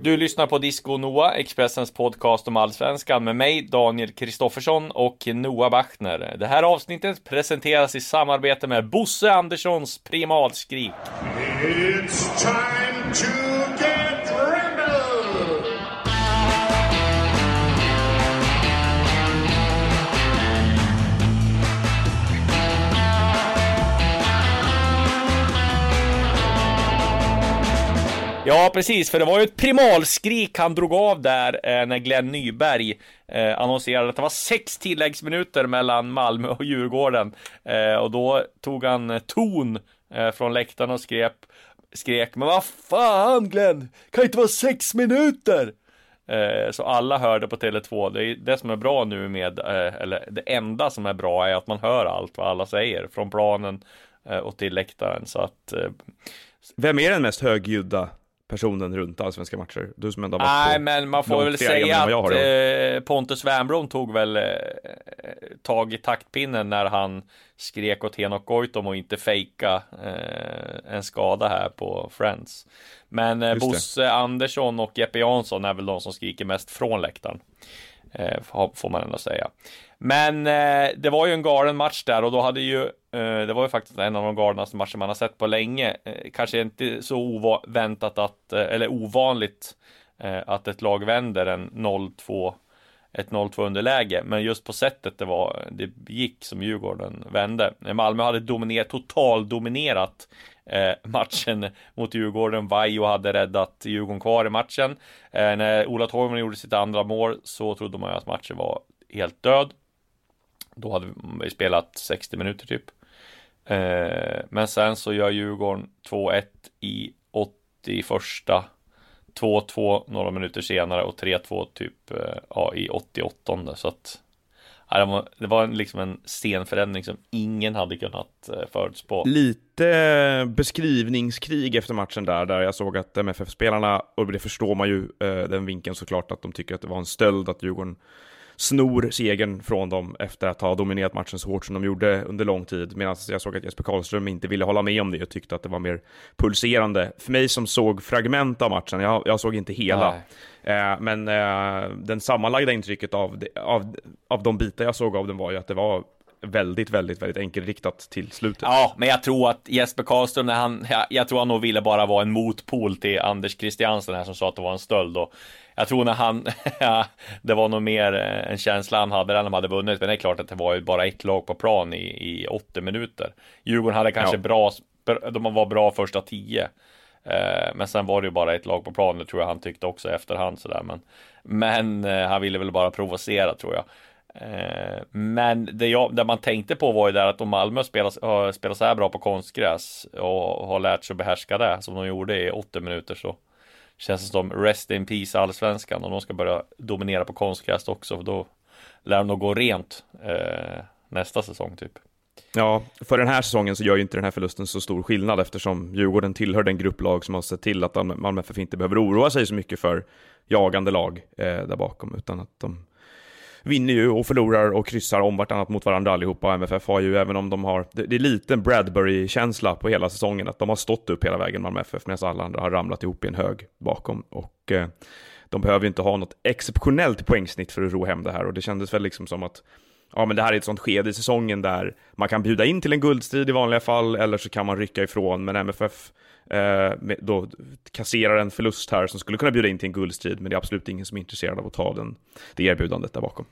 Du lyssnar på Disco Noah, Expressens podcast om allsvenskan med mig, Daniel Kristoffersson och Noah Bachner. Det här avsnittet presenteras i samarbete med Bosse Anderssons Primalskrik. It's time to Ja, precis, för det var ju ett primalskrik han drog av där eh, när Glenn Nyberg eh, annonserade att det var sex tilläggsminuter mellan Malmö och Djurgården. Eh, och då tog han eh, ton eh, från läktaren och skrek, skrek Men vad fan Glenn, kan inte vara sex minuter? Eh, så alla hörde på Tele2. Det är det som är bra nu med, eh, eller det enda som är bra är att man hör allt vad alla säger från planen och till läktaren. Så att vem är den mest högljudda personen runt allsvenska matcher. Du som ändå har varit Nej, men man får väl säga att eh, Pontus Wernbloom tog väl eh, tag i taktpinnen när han skrek åt Henok Goitom och inte fejka eh, en skada här på Friends. Men eh, Bosse Andersson och Jeppe Jansson är väl de som skriker mest från läktaren. Eh, får man ändå säga. Men det var ju en galen match där och då hade ju Eh, det var ju faktiskt en av de galnaste matcher man har sett på länge. Eh, kanske inte så oväntat att, eh, eller ovanligt att ett lag vänder en 0-2 ett 0-2 underläge, men just på sättet det var, det gick som Djurgården vände. Malmö hade dominerat, totaldominerat eh, matchen mot Djurgården. Vaiho hade räddat Djurgården kvar i matchen. Eh, när Ola Toivonen gjorde sitt andra mål så trodde man ju att matchen var helt död. Då hade vi spelat 60 minuter typ. Eh, men sen så gör Djurgården 2-1 i 81 2-2 några minuter senare och 3-2 typ eh, ja, i 88 så att det var, det var liksom en scenförändring som ingen hade kunnat eh, förutspå. Lite beskrivningskrig efter matchen där, där jag såg att MFF-spelarna, och det förstår man ju den vinkeln såklart, att de tycker att det var en stöld att Djurgården snor segern från dem efter att ha dominerat matchen så hårt som de gjorde under lång tid. Medan jag såg att Jesper Karlström inte ville hålla med om det och tyckte att det var mer pulserande. För mig som såg fragment av matchen, jag, jag såg inte hela. Eh, men eh, den sammanlagda intrycket av, av, av de bitar jag såg av den var ju att det var väldigt, väldigt, väldigt enkelriktat till slutet. Ja, men jag tror att Jesper Karlström, när han, jag, jag tror han nog ville bara vara en motpol till Anders Christiansen här som sa att det var en stöld och jag tror när han, det var nog mer en känsla han hade när de hade vunnit, men det är klart att det var ju bara ett lag på plan i, i 80 minuter. Djurgården hade kanske ja. bra, de var bra första tio. Eh, men sen var det ju bara ett lag på plan, det tror jag han tyckte också i efterhand sådär. Men, men eh, han ville väl bara provocera tror jag. Eh, men det, jag, det man tänkte på var ju där att om Malmö spelar, spelar så här bra på konstgräs och har lärt sig att behärska det som de gjorde i 80 minuter så känns det som rest in peace allsvenskan och de ska börja dominera på konstgräs också för då lär de nog gå rent eh, nästa säsong typ. Ja, för den här säsongen så gör ju inte den här förlusten så stor skillnad eftersom Djurgården tillhör den grupplag som har sett till att Malmö FF inte behöver oroa sig så mycket för jagande lag eh, där bakom utan att de vinner ju och förlorar och kryssar om vartannat mot varandra allihopa. MFF har ju, även om de har, det, det är lite en Bradbury-känsla på hela säsongen, att de har stått upp hela vägen, Malmö FF, medan alla andra har ramlat ihop i en hög bakom. Och eh, de behöver ju inte ha något exceptionellt poängsnitt för att ro hem det här och det kändes väl liksom som att ja, men det här är ett sånt skede i säsongen där man kan bjuda in till en guldstrid i vanliga fall, eller så kan man rycka ifrån, men MFF eh, då kasserar en förlust här som skulle kunna bjuda in till en guldstrid, men det är absolut ingen som är intresserad av att ta den, det erbjudandet där bakom.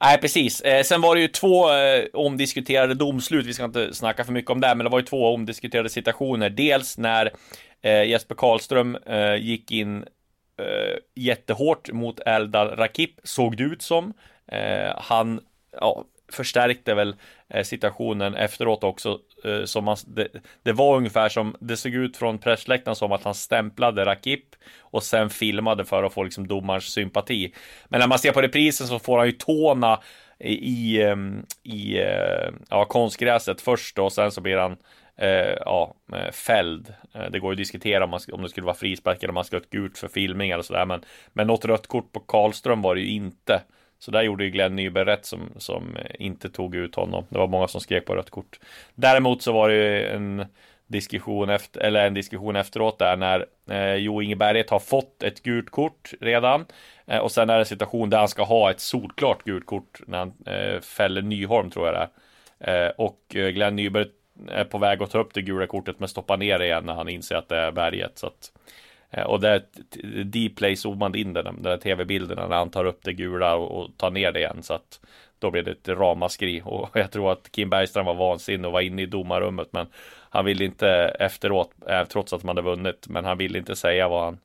Nej, precis. Eh, sen var det ju två eh, omdiskuterade domslut. Vi ska inte snacka för mycket om det, men det var ju två omdiskuterade situationer. Dels när eh, Jesper Karlström eh, gick in eh, jättehårt mot Eldar Rakip, såg det ut som. Eh, han ja, förstärkte väl eh, situationen efteråt också. Eh, som man, det, det, var ungefär som, det såg ut från pressläktaren som att han stämplade Rakip och sen filmade för att få liksom domarens sympati. Men när man ser på reprisen så får han ju tårna i, i, ehm, eh, ja, konstgräset först och sen så blir han eh, ja, fälld. Det går ju att diskutera om, man, om det skulle vara frispark eller om man skulle ha ett gult för filmning eller sådär. Men, men något rött kort på Karlström var det ju inte. Så där gjorde ju Glenn Nyberg rätt som, som inte tog ut honom. Det var många som skrek på rött kort. Däremot så var det ju en diskussion efter, eller en diskussion efteråt där när eh, Jo Inge Berget har fått ett gult kort redan eh, och sen är det en situation där han ska ha ett solklart gult kort när han eh, fäller Nyholm tror jag det är. Eh, och eh, Glenn Nyberg är på väg att ta upp det gula kortet men stoppar ner det igen när han inser att det är Berget. Så att, eh, Eh, och det är Dplay zoomade in den, den där tv-bilderna när han tar upp det gula och, och tar ner det igen. Så att då blev det ett ramaskri. Och jag tror att Kim Bergström var vansinnig och var inne i domarrummet men han ville inte efteråt, eh, trots att man hade vunnit, men han ville inte säga vad han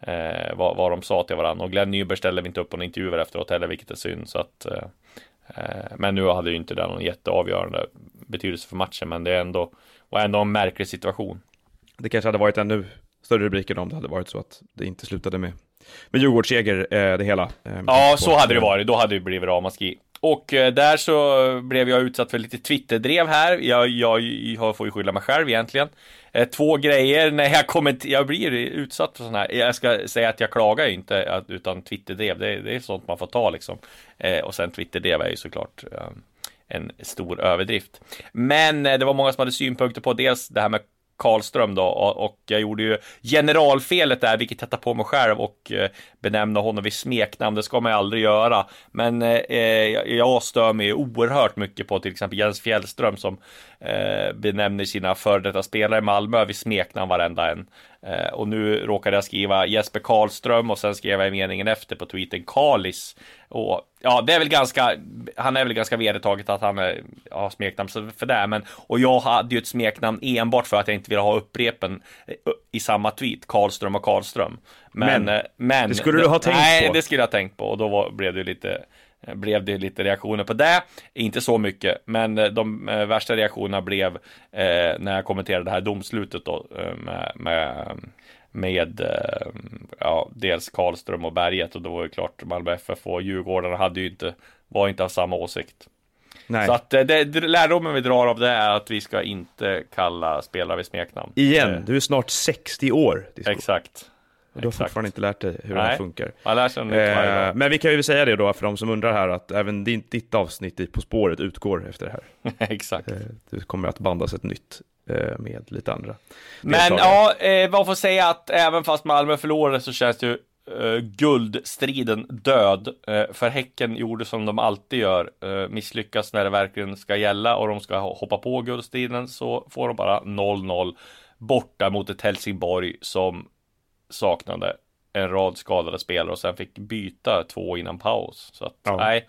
eh, vad, vad de sa till varandra. Och Glenn Nyberg ställde inte upp på någon intervjuer efteråt heller, vilket är synd. Så att eh, eh men nu hade ju inte det någon jätteavgörande betydelse för matchen, men det är ändå var ändå en märklig situation. Det kanske hade varit ännu större rubriker om det hade varit så att det inte slutade med med Djurgårdsseger, eh, det hela. Eh, ja, så hade det varit. Då hade det blivit ramaskri. Och eh, där så blev jag utsatt för lite Twitterdrev här. Jag, jag, jag får ju skylla mig själv egentligen. Eh, två grejer när jag kommenterar, jag blir utsatt för sådana här. Jag ska säga att jag klagar inte utan Twitterdrev, det, det är sånt man får ta liksom. Eh, och sen Twitterdrev är ju såklart en stor överdrift. Men det var många som hade synpunkter på dels det här med Karlström då och jag gjorde ju generalfelet där, vilket jag tar på mig själv och eh, benämna honom vid smeknamn. Det ska man ju aldrig göra, men eh, jag stör mig oerhört mycket på till exempel Jens Fjällström som eh, benämner sina före detta spelare i Malmö vid smeknamn varenda en. Eh, och nu råkade jag skriva Jesper Karlström och sen skrev jag i meningen efter på tweeten Kalis. Och ja, det är väl ganska, han är väl ganska vedertaget att han är, har smeknamn för det, men och jag hade ju ett smeknamn enbart för att jag inte ville ha upprepen eh, i samma tweet, Karlström och Karlström. Men, men, eh, men det skulle du ha tänkt nej, på. Nej, det skulle jag ha tänkt på och då var, blev det lite blev det lite reaktioner på det. Inte så mycket, men de värsta reaktionerna blev eh, när jag kommenterade det här domslutet då med, med med eh, ja, dels Karlström och Berget och då var det klart Malmö FF och Djurgården hade ju inte, var inte av samma åsikt. Nej. Så att eh, det, lärdomen vi drar av det är att vi ska inte kalla spelare vid smeknamn. Igen, eh. du är snart 60 år. Exakt. Du har fortfarande inte lärt dig hur Nej. det funkar. Jag lär sig eh, men vi kan ju säga det då för de som undrar här att även ditt, ditt avsnitt i På spåret utgår efter det här. Exakt. Eh, det kommer att bandas ett nytt Eh, med lite andra. Men ja, eh, man får säga att även fast Malmö förlorade så känns ju eh, guldstriden död. Eh, för Häcken gjorde som de alltid gör, eh, misslyckas när det verkligen ska gälla och de ska hoppa på guldstriden så får de bara 0-0 borta mot ett Helsingborg som saknade en rad skadade spelare och sen fick byta två innan paus. Så att, ja. nej,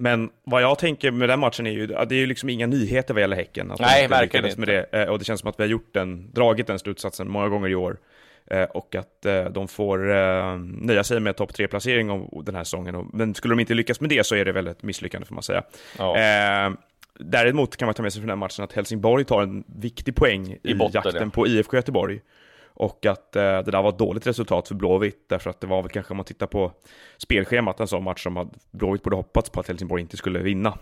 men vad jag tänker med den matchen är ju, det är ju liksom inga nyheter vad gäller Häcken. Att Nej, verkligen inte. Med det. Eh, och det känns som att vi har gjort den, dragit den slutsatsen många gånger i år. Eh, och att eh, de får nöja sig med topp tre placering den här säsongen. Men skulle de inte lyckas med det så är det väl ett misslyckande får man säga. Ja. Däremot kan man ta med sig från den här matchen att Helsingborg tar en viktig poäng i, i botten, jakten ja. på IFK Göteborg. Och att eh, det där var ett dåligt resultat för Blåvitt, därför att det var väl kanske om man tittar på spelschemat en sån match som Blåvitt borde hoppats på att Helsingborg inte skulle vinna.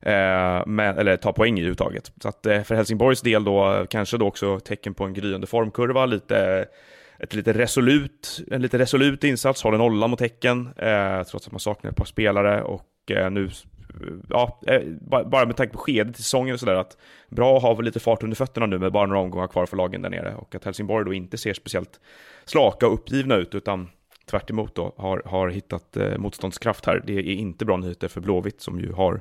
Eh, med, eller ta poäng i överhuvudtaget. Så att eh, för Helsingborgs del då, kanske då också tecken på en gryende formkurva, lite ett lite resolut, en lite resolut insats, håller nollan mot Häcken, eh, trots att man saknar ett par spelare och eh, nu ja, eh, bara med tanke på skedet i säsongen och sådär, att bra att ha lite fart under fötterna nu med bara några omgångar kvar för lagen där nere och att Helsingborg då inte ser speciellt slaka och uppgivna ut utan tvärt då har, har hittat eh, motståndskraft här. Det är inte bra nyheter för Blåvitt som ju har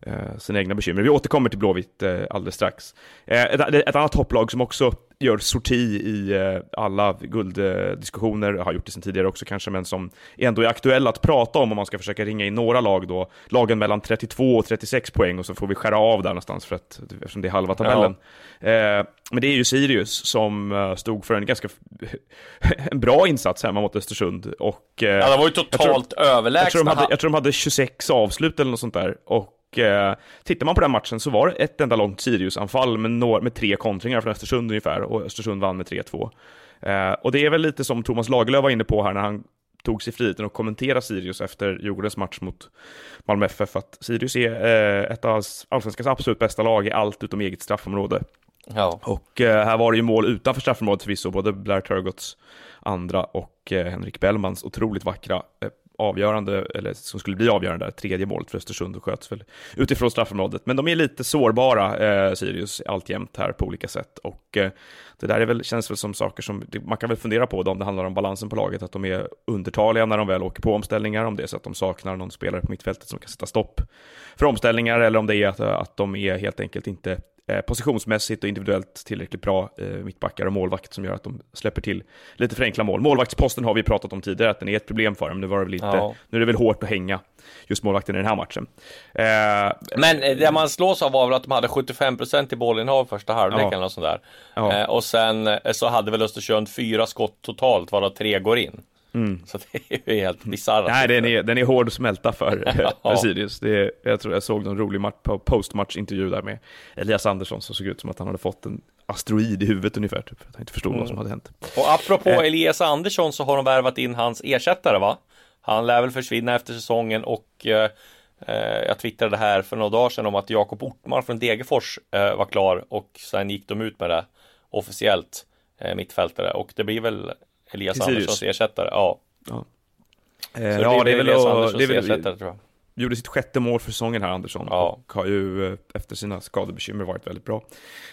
eh, sina egna bekymmer. Vi återkommer till Blåvitt eh, alldeles strax. Eh, ett, ett, annat topplag som också gör sorti i eh, alla gulddiskussioner, har gjort det sedan tidigare också kanske, men som ändå är aktuella att prata om om man ska försöka ringa in några lag då. Lagen mellan 32 och 36 poäng och så får vi skära av där någonstans för att, eftersom det är halva tabellen. Ja. Eh, men det är ju Sirius som eh, stod för en ganska en bra insats hemma mot Östersund. Och, ja, det var ju totalt överlägsna. Jag tror, de hade, jag tror de hade 26 avslut eller något sånt där. Och eh, tittar man på den matchen så var det ett enda långt Sirius-anfall med, med tre kontringar från Östersund ungefär och Östersund vann med 3-2. Eh, och det är väl lite som Thomas Lagerlöf var inne på här när han tog sig friheten att kommentera Sirius efter Djurgårdens match mot Malmö FF, att Sirius är eh, ett av allsvenskans absolut bästa lag i allt utom eget straffområde. Ja. Och eh, här var det ju mål utanför straffområdet förvisso, både Blair Turgots andra och eh, Henrik Bellmans otroligt vackra eh, avgörande, eller som skulle bli avgörande där, tredje målet för Östersund och sköts väl utifrån straffområdet. Men de är lite sårbara, eh, Sirius, alltjämt här på olika sätt. Och eh, det där är väl, känns väl som saker som man kan väl fundera på då, om det handlar om balansen på laget, att de är undertaliga när de väl åker på omställningar, om det är så att de saknar någon spelare på mittfältet som kan sätta stopp för omställningar, eller om det är att, att de är helt enkelt inte positionsmässigt och individuellt tillräckligt bra eh, mittbackar och målvakt som gör att de släpper till lite för enkla mål. Målvaktsposten har vi pratat om tidigare, att den är ett problem för dem. Nu, var det väl lite, ja. nu är det väl hårt att hänga just målvakten i den här matchen. Eh, Men eh, det man slås av var väl att de hade 75% i bollinnehav första halvlek ja. eller sånt där. Ja. Eh, och sen så hade väl Östersund fyra skott totalt, varav tre går in. Mm. Så det är ju helt bisarrt. Nej, den är, den är hård att smälta för, för Sirius. Det är, jag tror jag såg någon rolig match, postmatch-intervju där med Elias Andersson som såg ut som att han hade fått en asteroid i huvudet ungefär, typ, att han inte förstod mm. vad som hade hänt. Och apropå eh. Elias Andersson så har de värvat in hans ersättare va? Han lär väl försvinna efter säsongen och eh, eh jag twittrade här för några dagar sedan om att Jakob Ortmar från Degerfors eh, var klar och sen gick de ut med det officiellt eh, mittfältare och det blir väl Elias Anderssons ersättare. Ja. Ja, eh, ja det är väl Elias Anderssons det ersättare tror jag. Gjorde sitt sjätte mål för säsongen här Andersson ja. och har ju eh, efter sina skadebekymmer varit väldigt bra.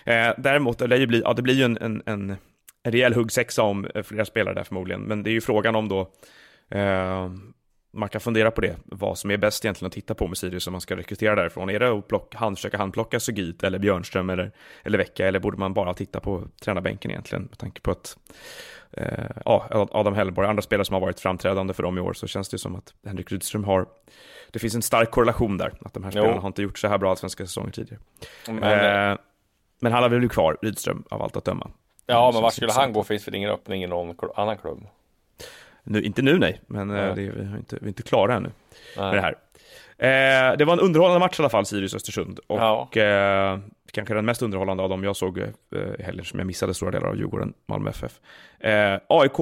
Eh, däremot, det, bli, ja, det blir ju en, en, en, en rejäl huggsexa om eh, flera spelare där förmodligen, men det är ju frågan om då eh, man kan fundera på det, vad som är bäst egentligen att titta på med Sirius om man ska rekrytera därifrån. Är det att plocka, hand, försöka handplocka Sugit eller Björnström eller, eller Vecka, eller borde man bara titta på tränarbänken egentligen med tanke på att eh, ja, Adam Hellborg, andra spelare som har varit framträdande för dem i år, så känns det som att Henrik Rydström har, det finns en stark korrelation där, att de här spelarna jo. har inte gjort så här bra svenska säsonger tidigare. Men, eh, men han har väl blivit kvar, Rydström, av allt att döma. Ja, men var skulle han gå? Finns det ingen öppning i någon annan klubb? Nu, inte nu nej, men eh, det, vi, är inte, vi är inte klara ännu nej. med det här. Eh, det var en underhållande match i alla fall, Sirius-Östersund. Och ja. eh, kanske den mest underhållande av dem jag såg eh, i helgen, som jag missade stora delar av Djurgården, Malmö FF. Eh, AIK,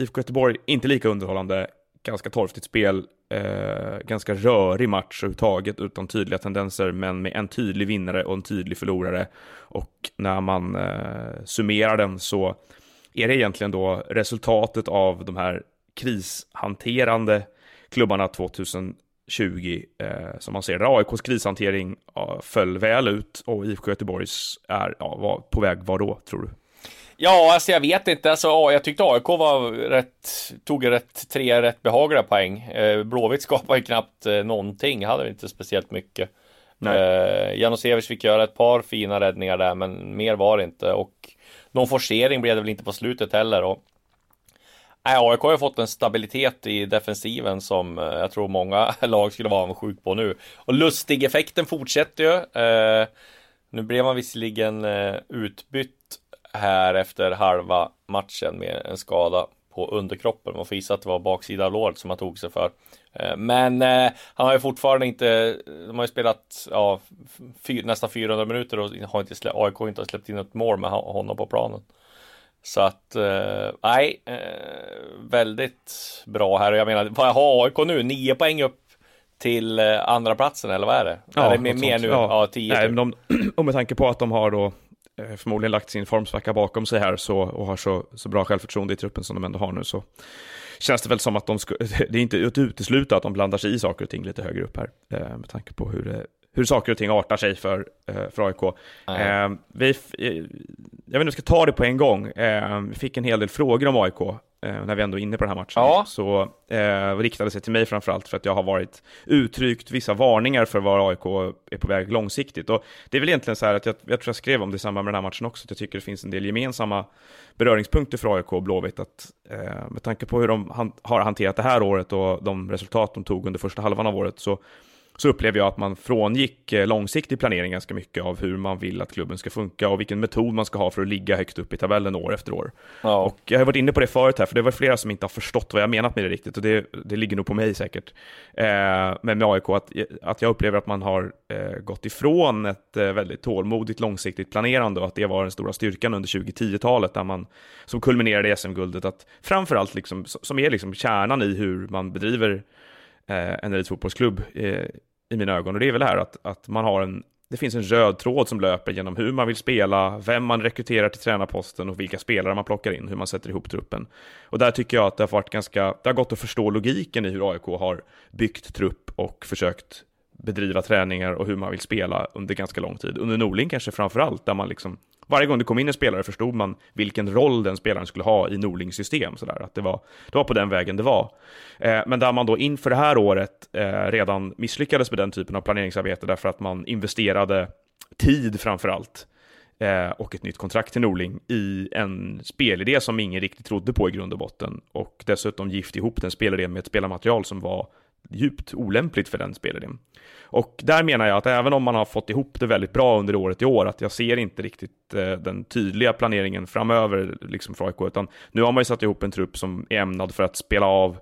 IFK Göteborg, inte lika underhållande. Ganska torftigt spel, eh, ganska rörig match överhuvudtaget, utan tydliga tendenser, men med en tydlig vinnare och en tydlig förlorare. Och när man eh, summerar den så är det egentligen då resultatet av de här krishanterande klubbarna 2000 20 eh, som man ser där. AIKs krishantering ja, föll väl ut och IFK Göteborgs är ja, var på väg var då, tror du? Ja, alltså jag vet inte. Alltså, jag tyckte AIK var rätt, tog rätt, tre rätt behagliga poäng. Eh, Blåvitt skapade ju knappt eh, någonting, hade inte speciellt mycket. Eh, Janosevic fick göra ett par fina räddningar där, men mer var det inte. Och någon forcering blev det väl inte på slutet heller. Och Nej, AIK har ju fått en stabilitet i defensiven som eh, jag tror många lag skulle vara avundsjuka på nu. Och lustig-effekten fortsätter ju. Eh, nu blev man visserligen eh, utbytt här efter halva matchen med en skada på underkroppen. Man får gissa att det var baksida av låret som han tog sig för. Eh, men eh, han har ju fortfarande inte, de har ju spelat ja, fyr, nästan 400 minuter och har inte slä, AIK har inte släppt in ett mål med honom på planen. Så att, eh, nej, eh, väldigt bra här. Och jag menar, vad har AIK nu? Nio poäng upp till eh, andra platsen eller vad är det? Ja, är det mer nu? Ja, ja tio. Nej, typ. de, och med tanke på att de har då förmodligen lagt sin formsvacka bakom sig här så, och har så, så bra självförtroende i truppen som de ändå har nu så känns det väl som att de ska, det är inte att utesluta att de blandar sig i saker och ting lite högre upp här eh, med tanke på hur det hur saker och ting artar sig för, eh, för AIK. Eh, vi, eh, jag vet inte om vi ska ta det på en gång. Eh, vi fick en hel del frågor om AIK eh, när vi ändå är inne på den här matchen. Ja. Så eh, riktade sig till mig framförallt för att jag har varit uttryckt vissa varningar för var AIK är på väg långsiktigt. Och det är väl egentligen så här att jag, jag tror jag skrev om det i samband med den här matchen också, att jag tycker det finns en del gemensamma beröringspunkter för AIK och Blåvitt. Att, eh, med tanke på hur de han, har hanterat det här året och de resultat de tog under första halvan av året så så upplever jag att man frångick eh, långsiktig planering ganska mycket av hur man vill att klubben ska funka och vilken metod man ska ha för att ligga högt upp i tabellen år efter år. Ja. Och jag har varit inne på det förut här, för det var flera som inte har förstått vad jag menat med det riktigt och det, det ligger nog på mig säkert. Eh, men med AIK, att, att jag upplever att man har eh, gått ifrån ett eh, väldigt tålmodigt långsiktigt planerande och att det var den stora styrkan under 2010-talet där man, som kulminerade i SM-guldet, att framförallt liksom, som är liksom kärnan i hur man bedriver Eh, en elitfotbollsklubb eh, i mina ögon. Och det är väl det här att, att man har en, det finns en röd tråd som löper genom hur man vill spela, vem man rekryterar till tränarposten och vilka spelare man plockar in, hur man sätter ihop truppen. Och där tycker jag att det har varit ganska, det har gått att förstå logiken i hur AIK har byggt trupp och försökt bedriva träningar och hur man vill spela under ganska lång tid. Under Norling kanske framför allt, där man liksom varje gång det kom in en spelare förstod man vilken roll den spelaren skulle ha i Norlings system. Sådär. Att det, var, det var på den vägen det var. Eh, men där man då inför det här året eh, redan misslyckades med den typen av planeringsarbete därför att man investerade tid framför allt eh, och ett nytt kontrakt till Norling i en spelidé som ingen riktigt trodde på i grund och botten och dessutom gift ihop den spelidén med ett spelarmaterial som var djupt olämpligt för den spelidén. Och där menar jag att även om man har fått ihop det väldigt bra under året i år, att jag ser inte riktigt eh, den tydliga planeringen framöver liksom för AIK, utan nu har man ju satt ihop en trupp som är ämnad för att spela av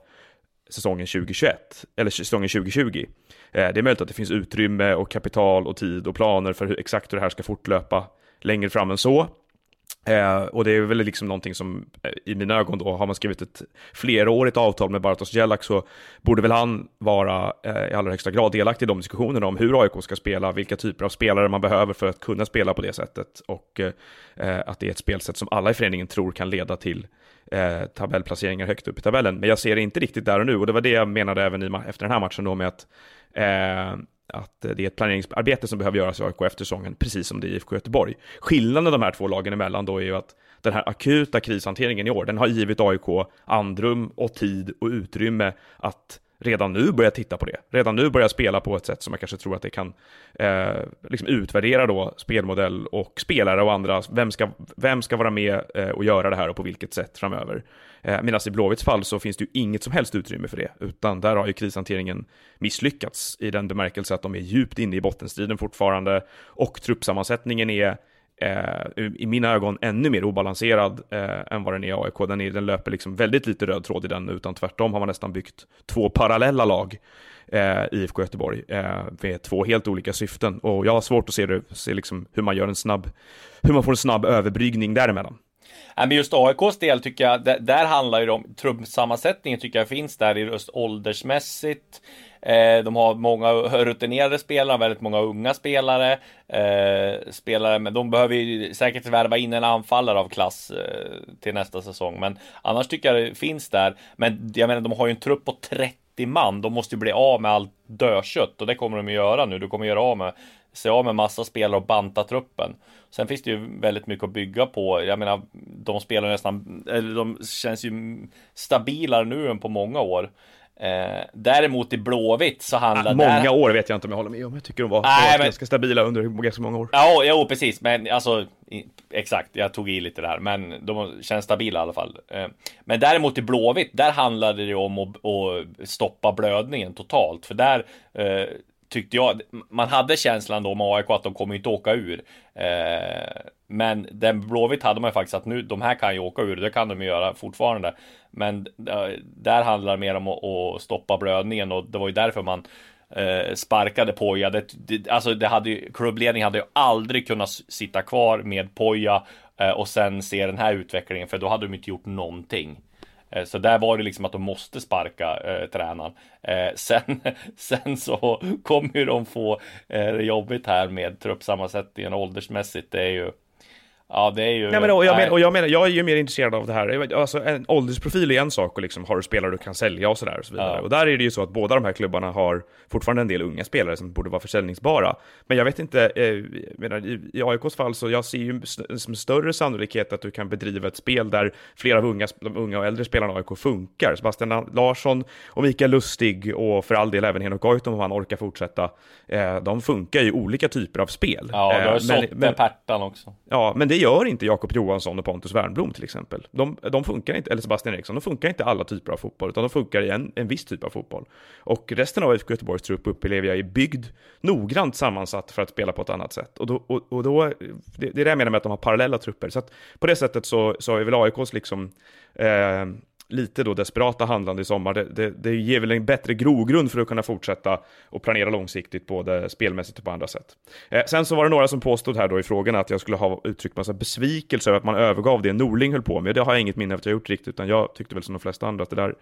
säsongen 2021, eller säsongen 2020. Eh, det är möjligt att det finns utrymme och kapital och tid och planer för hur, exakt hur det här ska fortlöpa längre fram än så. Eh, och det är väl liksom någonting som eh, i mina ögon då, har man skrivit ett flerårigt avtal med Bartosz Jelak så borde väl han vara eh, i allra högsta grad delaktig i de diskussionerna om hur AIK ska spela, vilka typer av spelare man behöver för att kunna spela på det sättet och eh, att det är ett spelsätt som alla i föreningen tror kan leda till eh, tabellplaceringar högt upp i tabellen. Men jag ser det inte riktigt där och nu och det var det jag menade även i, efter den här matchen då med att eh, att eh, det är ett planeringsarbete som behöver göras i AIK efter säsongen, precis som det är i IFK Göteborg. Skillnaden de här två lagen emellan då är ju att den här akuta krishanteringen i år, den har givit AIK andrum och tid och utrymme att redan nu börja titta på det. Redan nu börja spela på ett sätt som jag kanske tror att det kan eh, liksom utvärdera då spelmodell och spelare och andra. Vem ska, vem ska vara med eh, och göra det här och på vilket sätt framöver? Eh, Medan i Blåvitts fall så finns det ju inget som helst utrymme för det, utan där har ju krishanteringen misslyckats i den bemärkelse att de är djupt inne i bottenstriden fortfarande och truppsammansättningen är eh, i mina ögon ännu mer obalanserad eh, än vad den är i AIK. Den, är, den löper liksom väldigt lite röd tråd i den, utan tvärtom har man nästan byggt två parallella lag eh, IFK Göteborg eh, med två helt olika syften. Och jag har svårt att se, det, se liksom hur man gör en snabb, hur man får en snabb överbryggning däremellan. Men just AIKs del tycker jag, där, där handlar ju om truppsammansättningen tycker jag finns där i just åldersmässigt. Eh, de har många rutinerade spelare, väldigt många unga spelare. Eh, spelare, men de behöver ju säkert värva in en anfallare av klass eh, till nästa säsong. Men annars tycker jag det finns där. Men jag menar, de har ju en trupp på 30 man. De måste ju bli av med allt dödkött och det kommer de att göra nu. Du kommer göra av med se av med massa spelare och banta truppen. Sen finns det ju väldigt mycket att bygga på. Jag menar, de spelar nästan, eller de känns ju stabilare nu än på många år. Eh, däremot i Blåvitt så handlar det... Många där... år vet jag inte om jag håller med om. Jag tycker de var, Nej, men... ganska stabila under ganska många år. Ja, jo, precis. Men alltså, exakt, jag tog i lite där. Men de känns stabila i alla fall. Eh, men däremot i Blåvitt, där handlade det om att, att stoppa blödningen totalt. För där eh, tyckte jag, man hade känslan då med AIK att de kommer inte åka ur. Eh, men den Blåvitt hade man ju faktiskt att nu, de här kan ju åka ur, det kan de ju göra fortfarande. Men eh, där handlar det mer om att, att, stoppa blödningen och det var ju därför man eh, sparkade Poja. Det, det, alltså det hade ju, klubbledningen hade ju aldrig kunnat sitta kvar med Poja eh, och sen se den här utvecklingen, för då hade de inte gjort någonting. Så där var det liksom att de måste sparka eh, tränaren. Eh, sen, sen så kommer ju de få eh, det jobbigt här med truppsammansättningen åldersmässigt. Det är ju Ja, det är ju... Nej, men, och jag, men, och jag menar, jag är ju mer intresserad av det här. Alltså, en åldersprofil är en sak och liksom har du spelare du kan sälja och sådär och så vidare. Ja. Och där är det ju så att båda de här klubbarna har fortfarande en del unga spelare som borde vara försäljningsbara. Men jag vet inte, eh, menar, i, i AIKs fall så jag ser ju som större sannolikhet att du kan bedriva ett spel där flera av unga, de unga och äldre spelarna i AIK funkar. Sebastian Larsson och Mikael Lustig och för all del även Henok Goitom om han orkar fortsätta. Eh, de funkar ju olika typer av spel. Ja, du har ju eh, men, Pertan också. Ja, men det det gör inte Jakob Johansson och Pontus Wernbloom till exempel. De, de, funkar inte, eller Sebastian Eriksson, de funkar inte alla typer av fotboll, utan de funkar i en, en viss typ av fotboll. Och resten av IFK Göteborgs trupp upplever jag är byggd noggrant sammansatt för att spela på ett annat sätt. Och då, och, och då det, det är det jag menar med att de har parallella trupper. Så att på det sättet så, så är väl AIKs liksom eh, lite då desperata handlande i sommar, det, det, det, ger väl en bättre grogrund för att kunna fortsätta och planera långsiktigt både spelmässigt och på andra sätt. Eh, sen så var det några som påstod här då i frågorna att jag skulle ha uttryckt massa besvikelse över att man övergav det Norling höll på med. Det har jag inget minne av att jag gjort riktigt, utan jag tyckte väl som de flesta andra att det där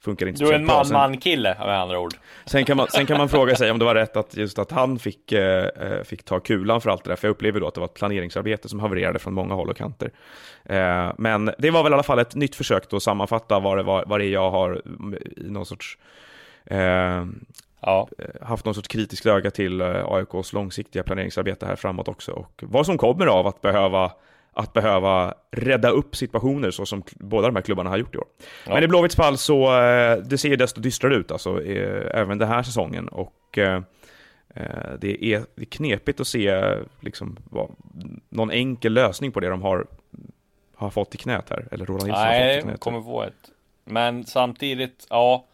funkar inte Du är en man-man-kille med andra ord. Sen kan, man, sen kan man fråga sig om det var rätt att just att han fick, eh, eh, fick ta kulan för allt det där, för jag upplever då att det var ett planeringsarbete som havererade från många håll och kanter. Eh, men det var väl i alla fall ett nytt försök att sammanfatta vad det, var, vad det är jag har i någon sorts eh, ja. haft någon sorts kritiskt öga till eh, AIKs långsiktiga planeringsarbete här framåt också och vad som kommer av att behöva att behöva rädda upp situationer så som båda de här klubbarna har gjort i år. Ja. Men i Blåvitts fall så eh, det ser ju desto dystrare ut alltså, eh, även den här säsongen och eh, det är, det är knepigt att se liksom, någon enkel lösning på det de har, har fått i knät här, eller Roland Nilsson Nej, har fått i knät. kommer få ett. Men samtidigt, ja,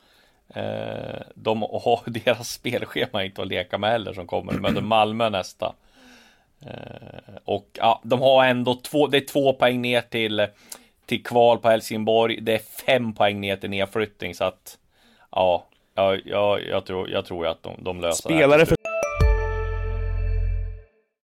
de har deras spelschema inte att leka med heller som kommer. Möter Malmö nästa. Eh, och ja, de har ändå två, det är två poäng ner till, till kval på Helsingborg. Det är fem poäng ner till nedflyttning så att ja, ja, ja jag, tror, jag tror att de, de löser Spelare det. För...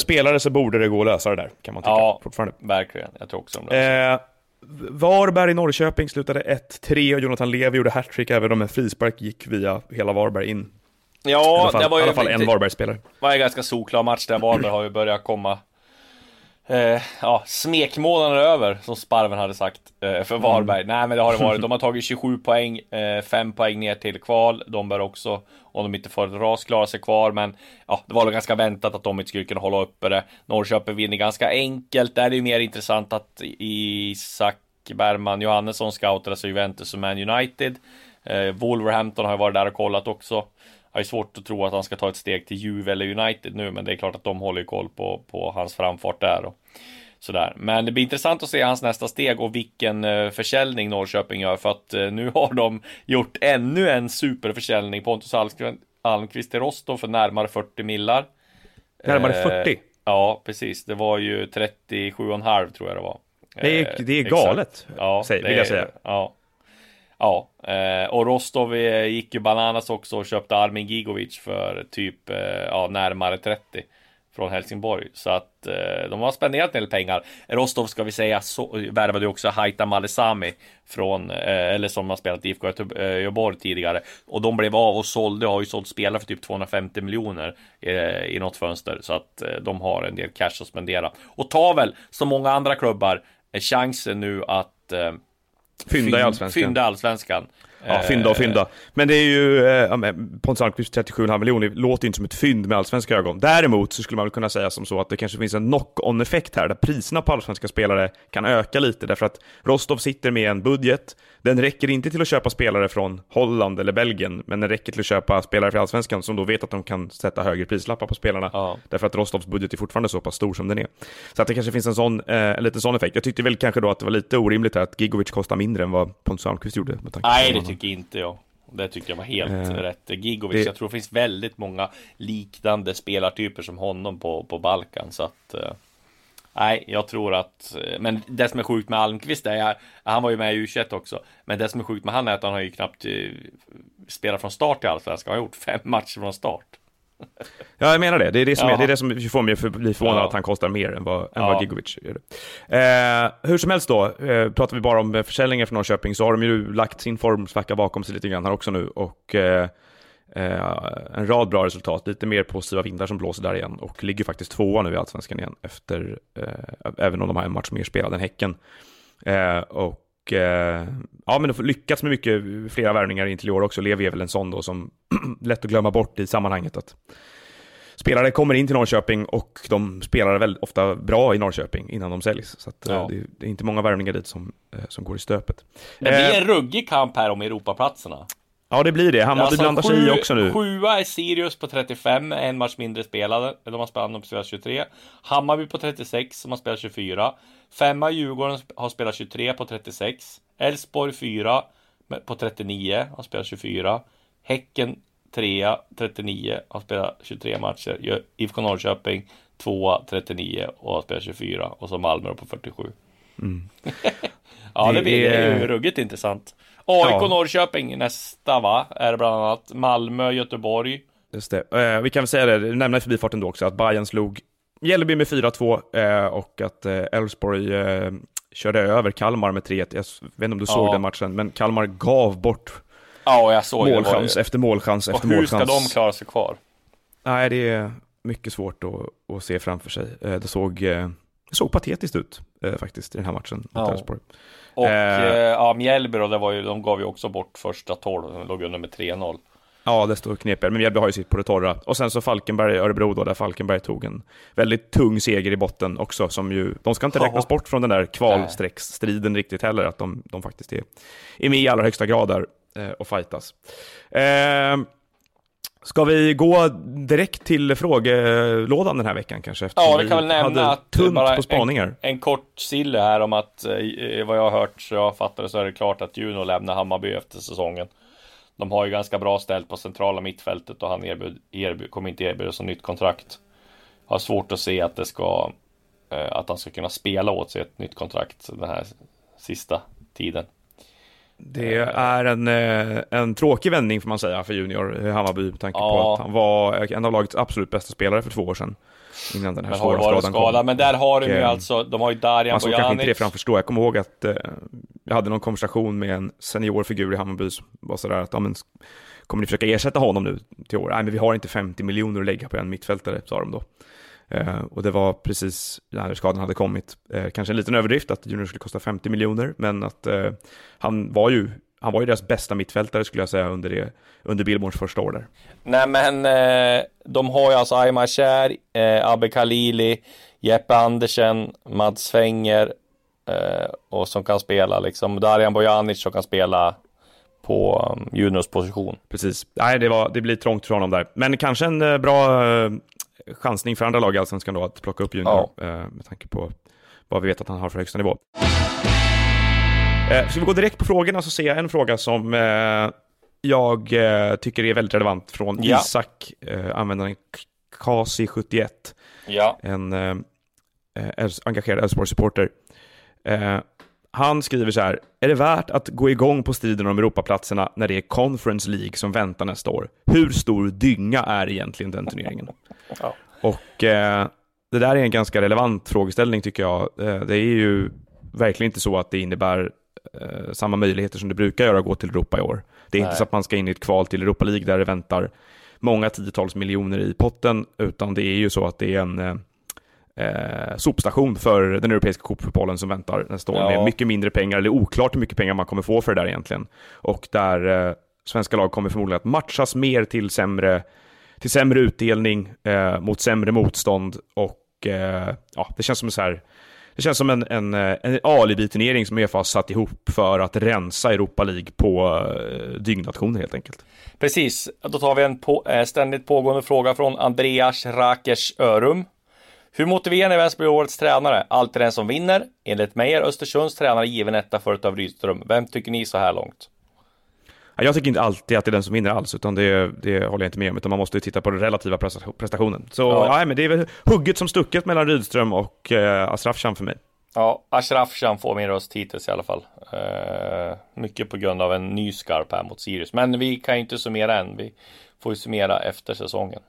spelare så borde det gå att lösa det där, kan man tycka ja, fortfarande. verkligen. Jag tror också om det. Eh, Varberg Norrköping slutade 1-3 och Jonathan Levi gjorde hattrick även om en frispark gick via hela Varberg in. Ja, I alla fall, det var ju... I alla fall en Varberg-spelare. Det var en ganska solklar match där Varberg har ju börjat komma eh, ja, smekmånaden över, som Sparven hade sagt eh, för Varberg. Mm. Nej, men det har det varit. De har tagit 27 poäng, eh, 5 poäng ner till kval. De bör också, om de inte får ett ras, klara sig kvar. Men ja, det var väl ganska väntat att de inte skulle kunna hålla uppe det. Norrköping vinner ganska enkelt. Där är det ju mer intressant att Isak Bergman Johannesson scoutades av Juventus och Man United. Eh, Wolverhampton har ju varit där och kollat också. Har svårt att tro att han ska ta ett steg till Juve eller United nu, men det är klart att de håller koll på, på hans framfart där. Och sådär. Men det blir intressant att se hans nästa steg och vilken uh, försäljning Norrköping gör, för att uh, nu har de gjort ännu en superförsäljning. Pontus Almqvist till Rostov för närmare 40 millar. Närmare 40? Uh, ja, precis. Det var ju 37,5 tror jag det var. Det är, det är galet, ja, vill jag säga. Ja. Ja, eh, och Rostov eh, gick ju bananas också och köpte Armin Gigovic för typ eh, ja, närmare 30 från Helsingborg. Så att de har spenderat en del pengar. Rostov ska vi säga så, värvade ju också Haita Malesami från, eller som har spelat i IFK Göteborg tidigare. Och de blev av och sålde, har ju sålt spelare för typ 250 miljoner i något fönster. Så att de har en del cash att spendera. Och tar väl, som många andra klubbar, chansen nu att Fynda i allsvenskan. Fynda allsvenskan. Ja, fynda och fynda. Men det är ju, eh, Pontus Almqvist 37,5 miljoner låter inte som ett fynd med allsvenska ögon. Däremot så skulle man väl kunna säga som så att det kanske finns en knock-on effekt här, där priserna på allsvenska spelare kan öka lite, därför att Rostov sitter med en budget, den räcker inte till att köpa spelare från Holland eller Belgien, men den räcker till att köpa spelare för allsvenskan som då vet att de kan sätta högre prislappar på spelarna, ja. därför att Rostovs budget är fortfarande så pass stor som den är. Så att det kanske finns en sån, eh, lite sån effekt. Jag tyckte väl kanske då att det var lite orimligt här att Gigovic kostar mindre än vad Pontus Almqvist gjorde. Nej, det tycker inte jag. Det tycker jag var helt eh, rätt. Gigovic, det... jag tror det finns väldigt många liknande spelartyper som honom på, på Balkan. Så att, eh, nej, jag tror att, eh, men det som är sjukt med Almqvist är, han var ju med i U21 också, men det som är sjukt med han är att han har ju knappt eh, spelat från start i Allsvenskan, han har gjort fem matcher från start. Ja, jag menar det. Det är det som, är, det är det som får mig att bli förvånad ja. att han kostar mer än vad, än ja. vad Gigovic gör. Eh, hur som helst då, eh, pratar vi bara om försäljningen från Norrköping så har de ju lagt sin formsvacka bakom sig lite grann här också nu och eh, eh, en rad bra resultat, lite mer positiva vindar som blåser där igen och ligger faktiskt tvåa nu i Allsvenskan igen efter, eh, även om de har en match mer spelad än Häcken. Eh, och ja, men lyckats med mycket, flera värvningar in till i år också. Levi är väl en sån då som lätt att glömma bort i sammanhanget. Att spelare kommer in till Norrköping och de spelar väldigt ofta bra i Norrköping innan de säljs. Så att, ja. det, det, är inte många värvningar dit som, som går i stöpet. Det blir en ruggig kamp här om Europaplatserna. Ja, det blir det. Hammarby alltså, blandar sig i också nu. Sjua är Sirius på 35, en match mindre spelade. De har spelat, de spelat 23. Hammarby på 36, som har spelat 24. Femma Djurgården har spelat 23 på 36. Elfsborg 4 på 39, har spelat 24. Häcken 3 39, har spelat 23 matcher. IFK Norrköping 2 39 och har spelat 24. Och så Malmö på 47. Mm. ja, det, det blir är... ruggigt intressant. AIK ja. Norrköping nästa va? Är det bland annat. Malmö, Göteborg. Just det. Eh, vi kan väl säga det, nämna i förbifarten då också, att Bayern slog Mjällby med 4-2 eh, och att eh, Elfsborg eh, körde över Kalmar med 3-1. Jag vet inte om du ja. såg den matchen, men Kalmar gav bort ja, jag såg målchans det. efter målchans efter målchans. Och hur ska de klara sig kvar? Nej, det är mycket svårt att, att se framför sig. Eh, det såg, eh, det såg patetiskt ut faktiskt i den här matchen mot ja. Elfsborg. Och eh, ja, Mjällby då, det var ju, de gav ju också bort första 12, de låg under med 3-0. Ja, det står knepigare, men Mjällby har ju sitt på det torra. Och sen så Falkenberg, Örebro då, där Falkenberg tog en väldigt tung seger i botten också, som ju, de ska inte räknas bort från den där kvalstrecksstriden riktigt heller, att de, de faktiskt är, är med i allra högsta grad där eh, och fightas. Eh, Ska vi gå direkt till frågelådan den här veckan kanske? Ja, vi kan väl nämna att tunt bara på spaningar. En, en kort sille här om att eh, vad jag har hört så jag fattar det så är det klart att Juno lämnar Hammarby efter säsongen. De har ju ganska bra ställt på centrala mittfältet och han erbjud, erbjud, kommer inte erbjudas som nytt kontrakt. Jag har svårt att se att det ska eh, att han ska kunna spela åt sig ett nytt kontrakt den här sista tiden. Det är en, eh, en tråkig vändning får man säga för Junior Hammarby med tanke ja. på att han var en av lagets absolut bästa spelare för två år sedan. Innan den här men svåra skadan skada, kom. Men där har de ju alltså, de har ju Darjan Man såg kanske inte det framför stå. Jag kommer ihåg att eh, jag hade någon konversation med en seniorfigur i Hammarby som var sådär att, ja men, kommer ni försöka ersätta honom nu till år? Nej, men vi har inte 50 miljoner att lägga på en mittfältare, sa de då. Eh, och det var precis när skadan hade kommit. Eh, kanske en liten överdrift att Junior skulle kosta 50 miljoner, men att eh, han var ju han var ju deras bästa mittfältare skulle jag säga under, det, under Billborns första år där. Nej men eh, de har ju alltså Aymar Kär, eh, Abbe Khalili, Jeppe Andersen, Mats Fenger eh, och som kan spela liksom Darijan Bojanic som kan spela på um, Juniors position. Precis. Nej, det, var, det blir trångt för honom där. Men kanske en bra chansning för andra lag i Allsvenskan då att plocka upp Junior ja. eh, med tanke på vad vi vet att han har för högsta nivå. Eh, ska vi gå direkt på frågorna så ser jag en fråga som eh, jag eh, tycker är väldigt relevant från ja. Isak, användaren Kasi71. Ja. En engagerad Elfsborg-supporter. Han skriver så här, är det värt att gå igång på striden om Europaplatserna när det är Conference League som väntar nästa år? Hur stor dynga är egentligen den turneringen? Ja. Och eh, det där är en ganska relevant frågeställning tycker jag. Eh, det är ju verkligen inte så att det innebär eh, samma möjligheter som det brukar göra att gå till Europa i år. Det är Nej. inte så att man ska in i ett kval till Europa League där det väntar många tiotals miljoner i potten, utan det är ju så att det är en eh, eh, sopstation för den europeiska cupfotbollen som väntar nästa år ja. med mycket mindre pengar, eller oklart hur mycket pengar man kommer få för det där egentligen. Och där eh, svenska lag kommer förmodligen att matchas mer till sämre, till sämre utdelning eh, mot sämre motstånd och eh, ja, det känns som så här det känns som en, en, eh, en alibi-turnering som Uefa har satt ihop för att rensa Europa League på eh, dyngnationer helt enkelt. Precis, då tar vi en på, eh, ständigt pågående fråga från Andreas Rakers Örum. Hur motiverar ni vem som blir årets tränare? Alltid den som vinner. Enligt mig är Östersunds tränare given etta förut av Rydström. Vem tycker ni så här långt? Jag tycker inte alltid att det är den som vinner alls, utan det, det håller jag inte med om, utan man måste titta på den relativa prestationen. Så ja. nej, men det är väl hugget som stucket mellan Rydström och eh, Asrafshan för mig. Ja, Ashrafshan får min röst hittills i alla fall. Eh, mycket på grund av en ny skarp här mot Sirius. Men vi kan ju inte summera än. Vi får ju summera efter säsongen.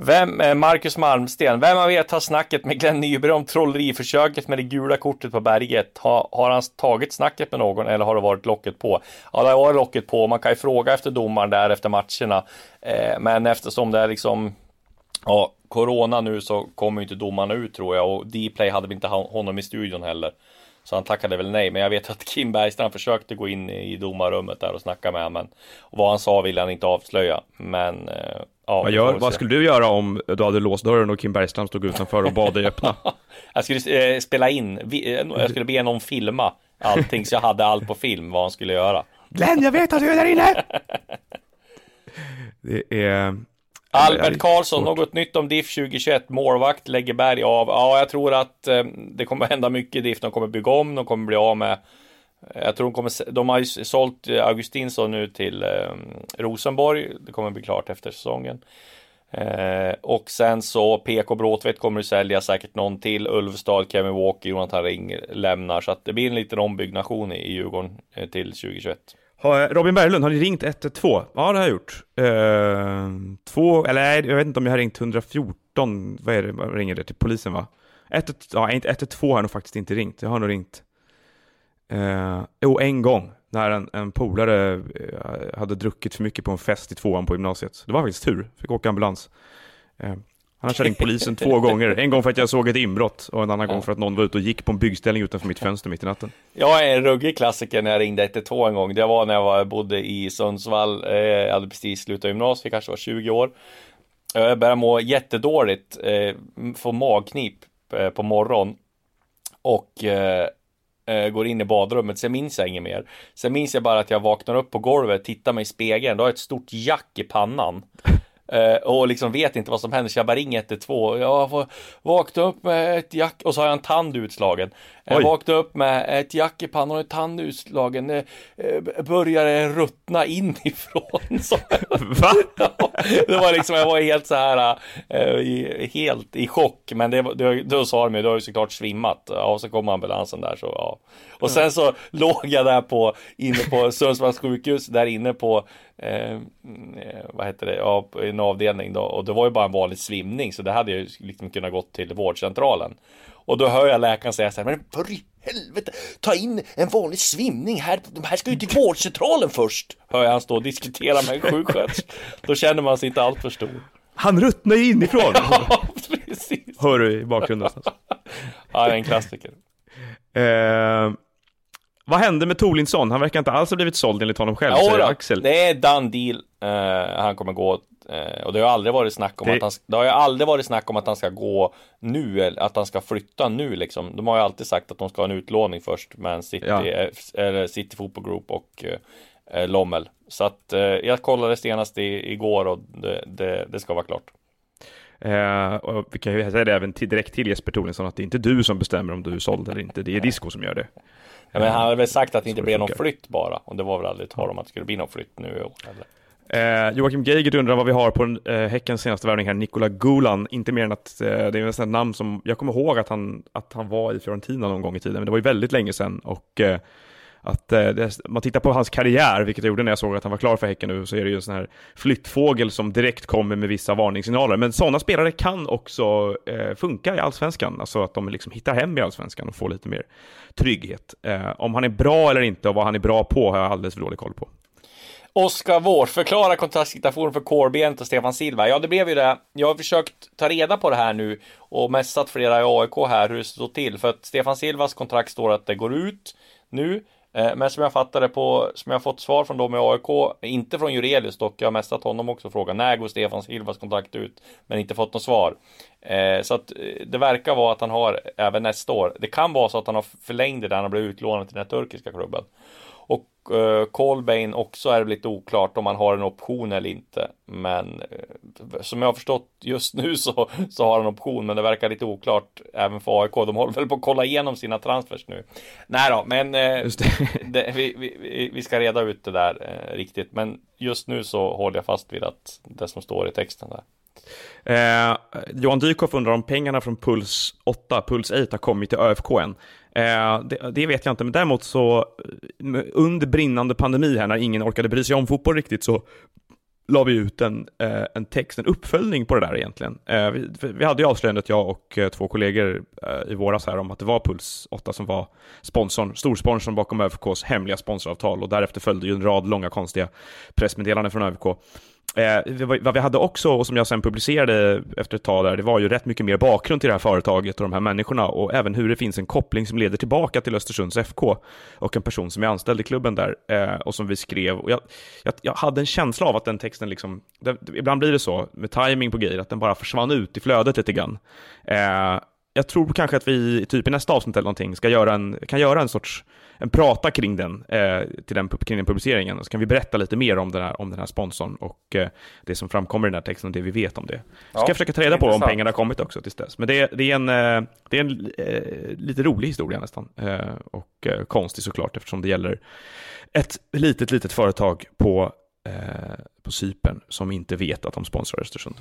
Vem, eh, Marcus Malmsten, vem av er tar snacket med Glenn Nyberg om trolleriförsöket med det gula kortet på berget? Ha, har han tagit snacket med någon eller har det varit locket på? Ja, det har varit locket på. Man kan ju fråga efter domaren där efter matcherna. Eh, men eftersom det är liksom Ja, Corona nu så kommer inte domarna ut tror jag och Dplay hade vi inte honom i studion heller. Så han tackade väl nej, men jag vet att Kim Bergstrand försökte gå in i domarrummet där och snacka med honom. Och vad han sa ville han inte avslöja. Men eh, Ja, vad, gör, vad skulle du göra om du hade låst dörren och Kim Bergstrand stod utanför och bad dig öppna? jag skulle eh, spela in, eh, jag skulle be någon filma allting så jag hade allt på film vad han skulle göra. Glenn, jag vet att du är där inne! Det är... Albert Karlsson, något nytt om DIF 2021, målvakt, lägger Berg av. Ja, jag tror att eh, det kommer hända mycket i DIF. De kommer bygga om, de kommer bli av med jag tror de kommer, de har ju sålt Augustinsson nu till eh, Rosenborg. Det kommer bli klart efter säsongen. Eh, och sen så PK Bråtvedt kommer att sälja säkert någon till. Ulvstad, Kevin Walker, Jonathan Ring lämnar. Så att det blir en liten ombyggnation i Djurgården eh, till 2021. Har, Robin Berglund, har ni ringt 112? Ja, det har jag gjort. Eh, två, eller nej, jag vet inte om jag har ringt 114. Vad är det, vad ringer det till polisen va? 112, ja, 112 har jag nog faktiskt inte ringt. Jag har nog ringt Eh, jo, en gång när en, en polare eh, hade druckit för mycket på en fest i tvåan på gymnasiet. Det var faktiskt tur, fick åka ambulans. Eh, annars har ringt polisen två gånger. En gång för att jag såg ett inbrott och en annan ja. gång för att någon var ute och gick på en byggställning utanför mitt fönster mitt i natten. Jag är en ruggig klassiker när jag ringde 112 en gång. Det var när jag var, bodde i Sundsvall. Eh, jag hade precis slutat gymnasiet, kanske var 20 år. Jag började må jättedåligt, eh, få magknip eh, på morgonen. Och eh, eh, går in i badrummet, sen minns jag inget mer. Sen minns jag bara att jag vaknar upp på golvet, tittar mig i spegeln, då har jag ett stort jack i pannan. Eh, och liksom vet inte vad som händer så jag bara ringer 112. Jag får vakna upp med ett jack och så har jag en tand utslagen. Jag vaknade upp med ett jack i pannan och en tand utslagen. Uh, började ruttna inifrån. Så, Va? det var liksom, jag var helt så här, uh, helt i chock. Men det, det, då sa de ju, du har ju såklart svimmat. Ja, och så kom ambulansen där så ja. Och sen så låg jag där på, inne på Sundsvalls sjukhus, där inne på Eh, vad heter det, ja, en avdelning då. Och det var ju bara en vanlig svimning, så det hade ju liksom kunnat gått till vårdcentralen. Och då hör jag läkaren säga så här, men för i helvete, ta in en vanlig svimning här, de här ska ju till vårdcentralen först. Hör jag han stå och diskutera med en sjuksköterska. Då känner man sig inte alltför stor. Han ruttnar ju inifrån! ja, precis. Hör du i bakgrunden ja, det är en klassiker. Eh, vad hände med Tolinsson? Han verkar inte alls ha blivit såld enligt honom själv, ja, säger Axel. Det är done deal. Uh, han kommer gå. Uh, och det har aldrig varit snack om det... att han Det har ju aldrig varit snack om att han ska gå nu, eller att han ska flytta nu liksom. De har ju alltid sagt att de ska ha en utlåning först, men City, ja. eller City Football Group och uh, Lommel. Så att jag kollade senast i, igår och det, det, det ska vara klart. Eh, och vi kan ju säga det även till, direkt till Jesper Tolinsson att det är inte du som bestämmer om du är såld eller inte, det är Disco som gör det. Ja, men han hade väl sagt att det inte blev någon flytt bara. Och det var väl aldrig tal om att det skulle bli någon flytt nu i år. Eh, Joakim Geigert undrar vad vi har på eh, Häckens senaste värvning här, Nikola Gulan. Inte mer än att eh, det är ett namn som, jag kommer ihåg att han, att han var i Fiorentina någon gång i tiden, men det var ju väldigt länge sedan. Och eh, att eh, det, man tittar på hans karriär, vilket jag gjorde när jag såg att han var klar för Häcken nu, så är det ju en sån här flyttfågel som direkt kommer med vissa varningssignaler. Men sådana spelare kan också eh, funka i allsvenskan, alltså att de liksom hittar hem i allsvenskan och får lite mer trygghet. Eh, om han är bra eller inte och vad han är bra på har jag alldeles för dålig koll på. Oskar Wårs, förklara kontrastsituationen för Kårbenet och Stefan Silva. Ja, det blev ju det. Jag har försökt ta reda på det här nu och messat flera i AIK här hur det står till. För att Stefan Silvas kontrakt står att det går ut nu. Eh, men som jag fattade på, som jag fått svar från dem i AIK, inte från Jurelius dock, jag har messat honom också frågan när går Stefan Silvas kontrakt ut? Men inte fått något svar. Eh, så att eh, det verkar vara att han har även nästa år. Det kan vara så att han har förlängt det där han blev utlånad till den turkiska klubben. Och uh, Colbain också är det lite oklart om han har en option eller inte. Men uh, som jag har förstått just nu så, så har han option, men det verkar lite oklart även för AIK. De håller väl på att kolla igenom sina transfers nu. Nej då, men uh, det. vi, vi, vi, ska reda ut det där riktigt. Men just nu så håller jag fast vid att det som står i texten där. Eh, Johan Dykhoff undrar om pengarna från Puls 8, Puls 8 har kommit till ÖFK än. Eh, det, det, vet jag inte, men däremot så eh, under brinnande pandemi här när ingen orkade bry sig om fotboll riktigt så la vi ut en, eh, en text, en uppföljning på det där egentligen. Eh, vi, vi, hade ju avslöjandet, jag och eh, två kollegor eh, i våras här om att det var Puls 8 som var sponsorn, storsponsorn bakom ÖFKs hemliga sponsoravtal och därefter följde ju en rad långa konstiga pressmeddelanden från ÖFK. Eh, vad vi hade också, och som jag sen publicerade efter ett tag där, det var ju rätt mycket mer bakgrund till det här företaget och de här människorna och även hur det finns en koppling som leder tillbaka till Östersunds FK och en person som är anställd i klubben där eh, och som vi skrev. Och jag, jag, jag, hade en känsla av att den texten liksom, det, ibland blir det så med timing på grejer, att den bara försvann ut i flödet lite grann. Eh, jag tror kanske att vi typ i nästa avsnitt eller någonting ska göra en, kan göra en sorts en prata kring den, eh, till den, kring den publiceringen. Så kan vi berätta lite mer om den här, om den här sponsorn och eh, det som framkommer i den här texten och det vi vet om det. Så ja, ska jag försöka ta reda på om pengarna har kommit också tills dess. Men det, det är en, eh, det är en eh, lite rolig historia nästan. Eh, och eh, konstig såklart eftersom det gäller ett litet, litet företag på på Cypern som inte vet att de sponsrar Östersund.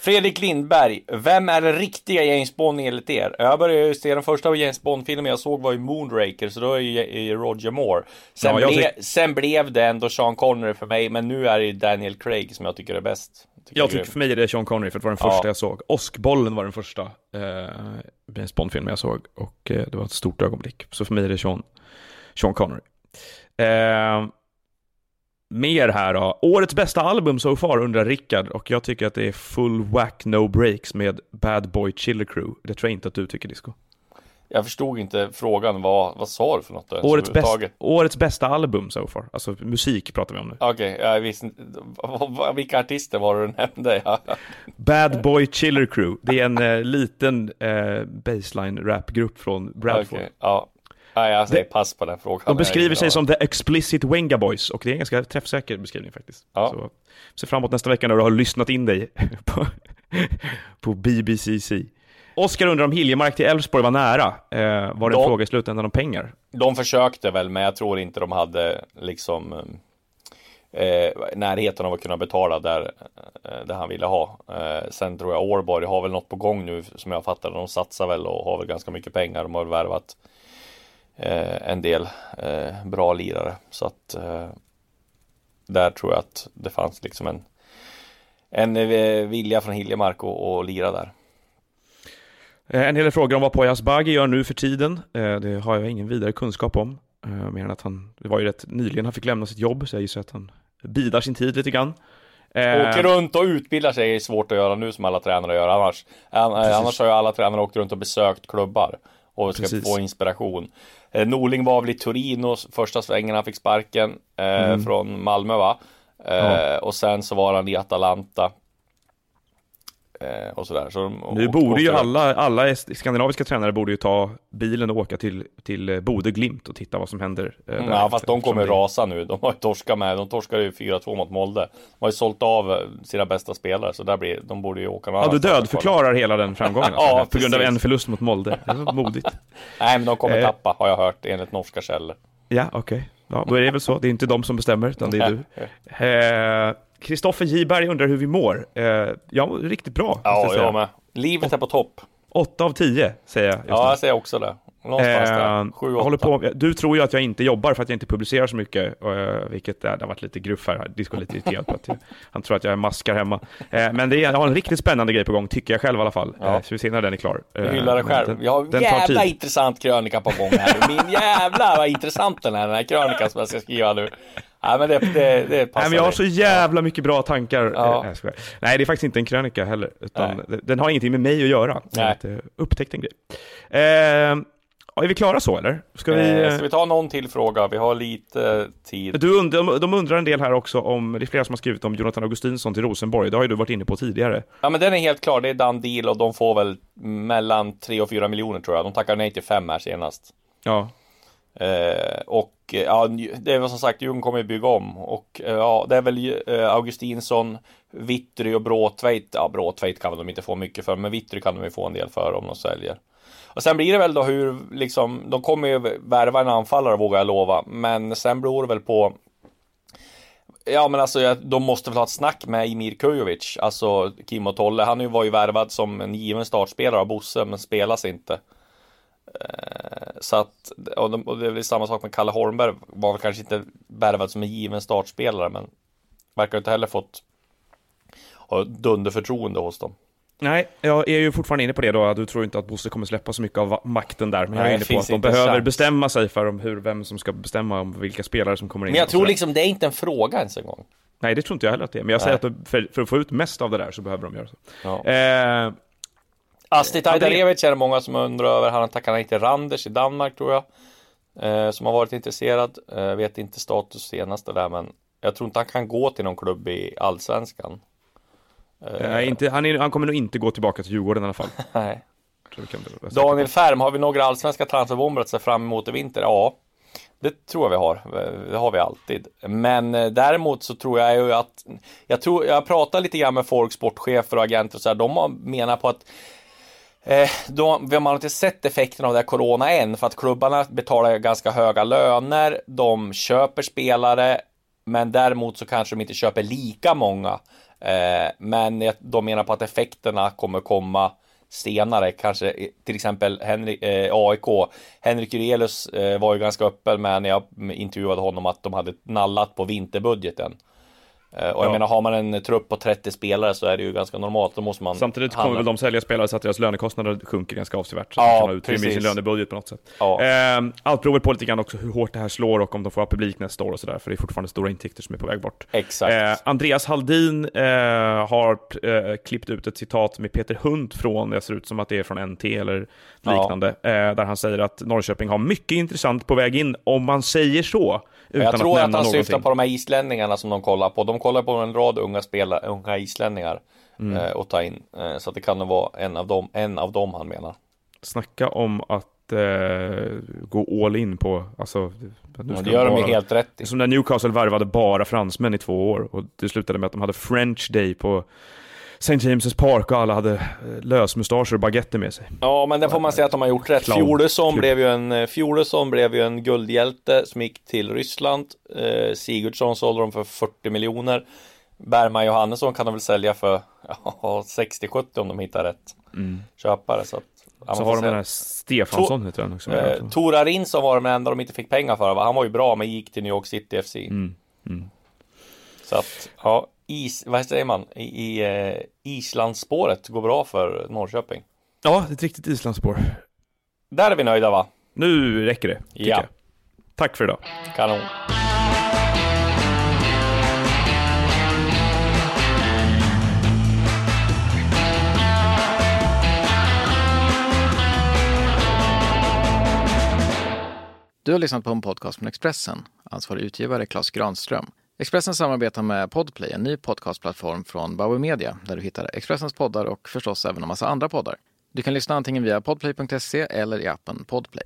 Fredrik Lindberg, vem är den riktiga James Bond enligt er? Jag började ju se den första James Bond-filmen jag såg var ju Moonraker, så då är ju Roger Moore. Sen, ja, ble, sen blev det ändå Sean Connery för mig, men nu är det ju Daniel Craig som jag tycker är bäst. Tycker jag tycker för mig är det Sean Connery, för det var den första ja. jag såg. Åskbollen var den första eh, James Bond-filmen jag såg, och eh, det var ett stort ögonblick. Så för mig är det Sean, Sean Connery. Eh, mer här då. Årets bästa album so far undrar Rickard och jag tycker att det är Full Whack No Breaks med Bad Boy Chiller Crew. Det tror jag inte att du tycker Disco. Jag förstod inte frågan, vad, vad sa du för något? Årets, bäst, årets bästa album so far, alltså musik pratar vi om nu. Okej, okay, jag visste inte, vilka artister var det du nämnde? Bad Boy Chiller Crew, det är en eh, liten eh, baseline rapgrupp från Bradford. Okay, ja. Nej, jag säger pass på den frågan. De beskriver sig som The Explicit Wenga Boys och det är en ganska träffsäker beskrivning faktiskt. Ja. Så se fram emot nästa vecka när du har lyssnat in dig på, på BBCC. Oskar undrar om Hiljemark till Elfsborg var nära. Eh, var det de, en fråga i slutändan om pengar? De försökte väl, men jag tror inte de hade liksom eh, närheten av att kunna betala där, eh, han ville ha. Eh, sen tror jag Årborg har väl något på gång nu som jag fattar. De satsar väl och har väl ganska mycket pengar. De har värvat eh, en del eh, bra lirare. Så att eh, där tror jag att det fanns liksom en, en eh, vilja från Hiljemark att lira där. Eh, en hel del frågor om vad Poya Asbaghi gör nu för tiden. Eh, det har jag ingen vidare kunskap om. Mer än att han, det var ju rätt nyligen han fick lämna sitt jobb, så jag gissar att han bidar sin tid lite grann. Åker runt och utbildar sig är svårt att göra nu som alla tränare gör annars. Annars har ju alla tränare åkt runt och besökt klubbar och ska Precis. få inspiration. Eh, Norling var väl i Torino första svängen han fick sparken eh, mm. från Malmö va? Eh, ja. Och sen så var han i Atalanta. Eh, och sådär. Så nu borde ju alla, alla skandinaviska tränare borde ju ta bilen och åka till, till eh, Bode Glimt och titta vad som händer. Eh, mm, ja, fast de kommer rasa nu. De har ju torskat med. De torskade ju 4-2 mot Molde. De har ju sålt av sina bästa spelare, så där blir, de borde ju åka någon Ja, du dödförklarar hela den framgången alltså, ja, På grund av en förlust mot Molde. Det var modigt. Nej, men de kommer tappa, har jag hört, enligt norska källor. Ja, okej. Okay. Ja, då är det väl så. Det är inte de som bestämmer, utan det är du. Eh, Kristoffer Giberg undrar hur vi mår. Eh, ja, riktigt bra. Ja, jag, jag med. Livet är på topp. 8 av 10 säger jag. Ja, jag säger också det. Någonstans eh, där. 7, håller på, du tror ju att jag inte jobbar för att jag inte publicerar så mycket, uh, vilket är, det har varit lite gruff här. Disco är lite irriterad på att jag, han tror att jag är maskar hemma. Uh, men det är, jag har en riktigt spännande grej på gång, tycker jag själv i alla fall. Ja. Uh, så vi ser när den är klar. Du hyllar dig själv. Jag har en jävla intressant krönika på gång här. Min jävla vad intressant den är, den här krönikan som jag ska skriva nu. Nej men det, det, det passar Nej men jag har så jävla mycket bra tankar. Ja. Nej, Nej det är faktiskt inte en krönika heller. Utan den har ingenting med mig att göra. Jag har inte upptäckt en grej. Eh, är vi klara så eller? Ska vi, eh, ska vi ta någon till fråga? Vi har lite tid. Du und de undrar en del här också om, det är flera som har skrivit om Jonathan Augustinsson till Rosenborg. Det har ju du varit inne på tidigare. Ja men den är helt klar, det är done deal och de får väl mellan 3 och 4 miljoner tror jag. De tackar nej till 5 här senast. Ja. Eh, och ja, det är väl som sagt, Djurgården kommer ju bygga om och eh, ja, det är väl eh, Augustinsson, Vittry och Bråtveit. Ja, Bråtveit kan de inte få mycket för, men Vittry kan de ju få en del för om de säljer. Och sen blir det väl då hur, liksom, de kommer ju värva en anfallare vågar jag lova, men sen beror det väl på Ja men alltså de måste väl ha ett snack med Emir Kujovic, alltså Kim och Tolle. Han var ju värvad som en given startspelare av Bosse, men spelas inte. Eh, så att, och det är väl samma sak med Kalle Holmberg, var väl kanske inte värvad som en given startspelare, men verkar inte heller fått ha dunderförtroende hos dem. Nej, jag är ju fortfarande inne på det då, du tror inte att Bosse kommer släppa så mycket av makten där, men jag är inne på att de behöver chans. bestämma sig för hur, vem som ska bestämma om vilka spelare som kommer in. Men jag tror liksom, det är inte en fråga ens en gång. Nej, det tror inte jag heller att det är, men jag Nej. säger att för, för, att få ut mest av det där så behöver de göra så. Ja. Eh, Asti Tajdarevic är det många som undrar över, han tackar nej till Randers i Danmark tror jag. Eh, som har varit intresserad, eh, vet inte status senaste där, men jag tror inte han kan gå till någon klubb i Allsvenskan. Eh, Nej, inte, han, är, han kommer nog inte gå tillbaka till Djurgården i alla fall. Nej. Daniel Färm, har vi några allsvenska transferbomber att se fram emot i vinter? Ja. Det tror jag vi har. Det har vi alltid. Men eh, däremot så tror jag ju att jag tror jag pratar lite grann med folk, sportchefer och agenter och så här. De menar på att Eh, då, vi har inte sett effekten av det här corona än för att klubbarna betalar ganska höga löner. De köper spelare, men däremot så kanske de inte köper lika många. Eh, men de menar på att effekterna kommer komma senare, kanske till exempel Henrik, eh, AIK. Henrik Jurelius eh, var ju ganska öppen med när jag intervjuade honom att de hade nallat på vinterbudgeten. Eh, och jag ja. menar, har man en trupp på 30 spelare så är det ju ganska normalt. Då måste man Samtidigt kommer väl de sälja spelare så att deras lönekostnader sjunker ganska avsevärt. Så ja, att de kan utrymme i sin lönebudget på något sätt. Ja. Eh, allt beror på lite grann också hur hårt det här slår och om de får ha publik nästa år och sådär. För det är fortfarande stora intäkter som är på väg bort. Exakt. Eh, Andreas Haldin eh, har eh, klippt ut ett citat med Peter Hunt från, det ser ut som att det är från NT eller liknande, eh, där han säger att Norrköping har mycket intressant på väg in, om man säger så. Jag tror att, att han någonting. syftar på de här islänningarna som de kollar på. De kollar på en rad unga spelare, unga islänningar mm. eh, och ta in. Eh, så det kan nog vara en av dem, en av dem han menar. Snacka om att eh, gå all in på, alltså. Nu ja, det gör de ju helt rätt i. Som när Newcastle värvade bara fransmän i två år och det slutade med att de hade French Day på St. James' Park och alla hade eh, lösmustascher och baguetter med sig. Ja, men det får man säga att de har gjort rätt. Fjolesson blev ju en, eh, Fjolesson blev ju en guldhjälte som gick till Ryssland. Eh, Sigurdsson sålde de för 40 miljoner. Bergman Johannesson kan de väl sälja för ja, 60-70 om de hittar rätt mm. köpare. Så, att, så har de den här Stefansson heter han också. Eh, Tora Rinsson var den enda de inte fick pengar för. Va? Han var ju bra men gick till New York City FC. Mm. Mm. Så att, ja, is, vad säger man, i, i eh, Islandsspåret går bra för Norrköping. Ja, ett riktigt Islandsspår. Där är vi nöjda va? Nu räcker det, ja. Jag. Tack för idag. Kanon. Du har lyssnat på en podcast från Expressen. Ansvarig utgivare Klas Granström. Expressen samarbetar med Podplay, en ny podcastplattform från Bauer Media, där du hittar Expressens poddar och förstås även en massa andra poddar. Du kan lyssna antingen via podplay.se eller i appen Podplay.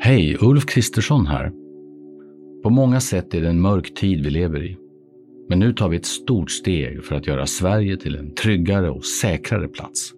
Hej, Ulf Kristersson här. På många sätt är det en mörk tid vi lever i. Men nu tar vi ett stort steg för att göra Sverige till en tryggare och säkrare plats.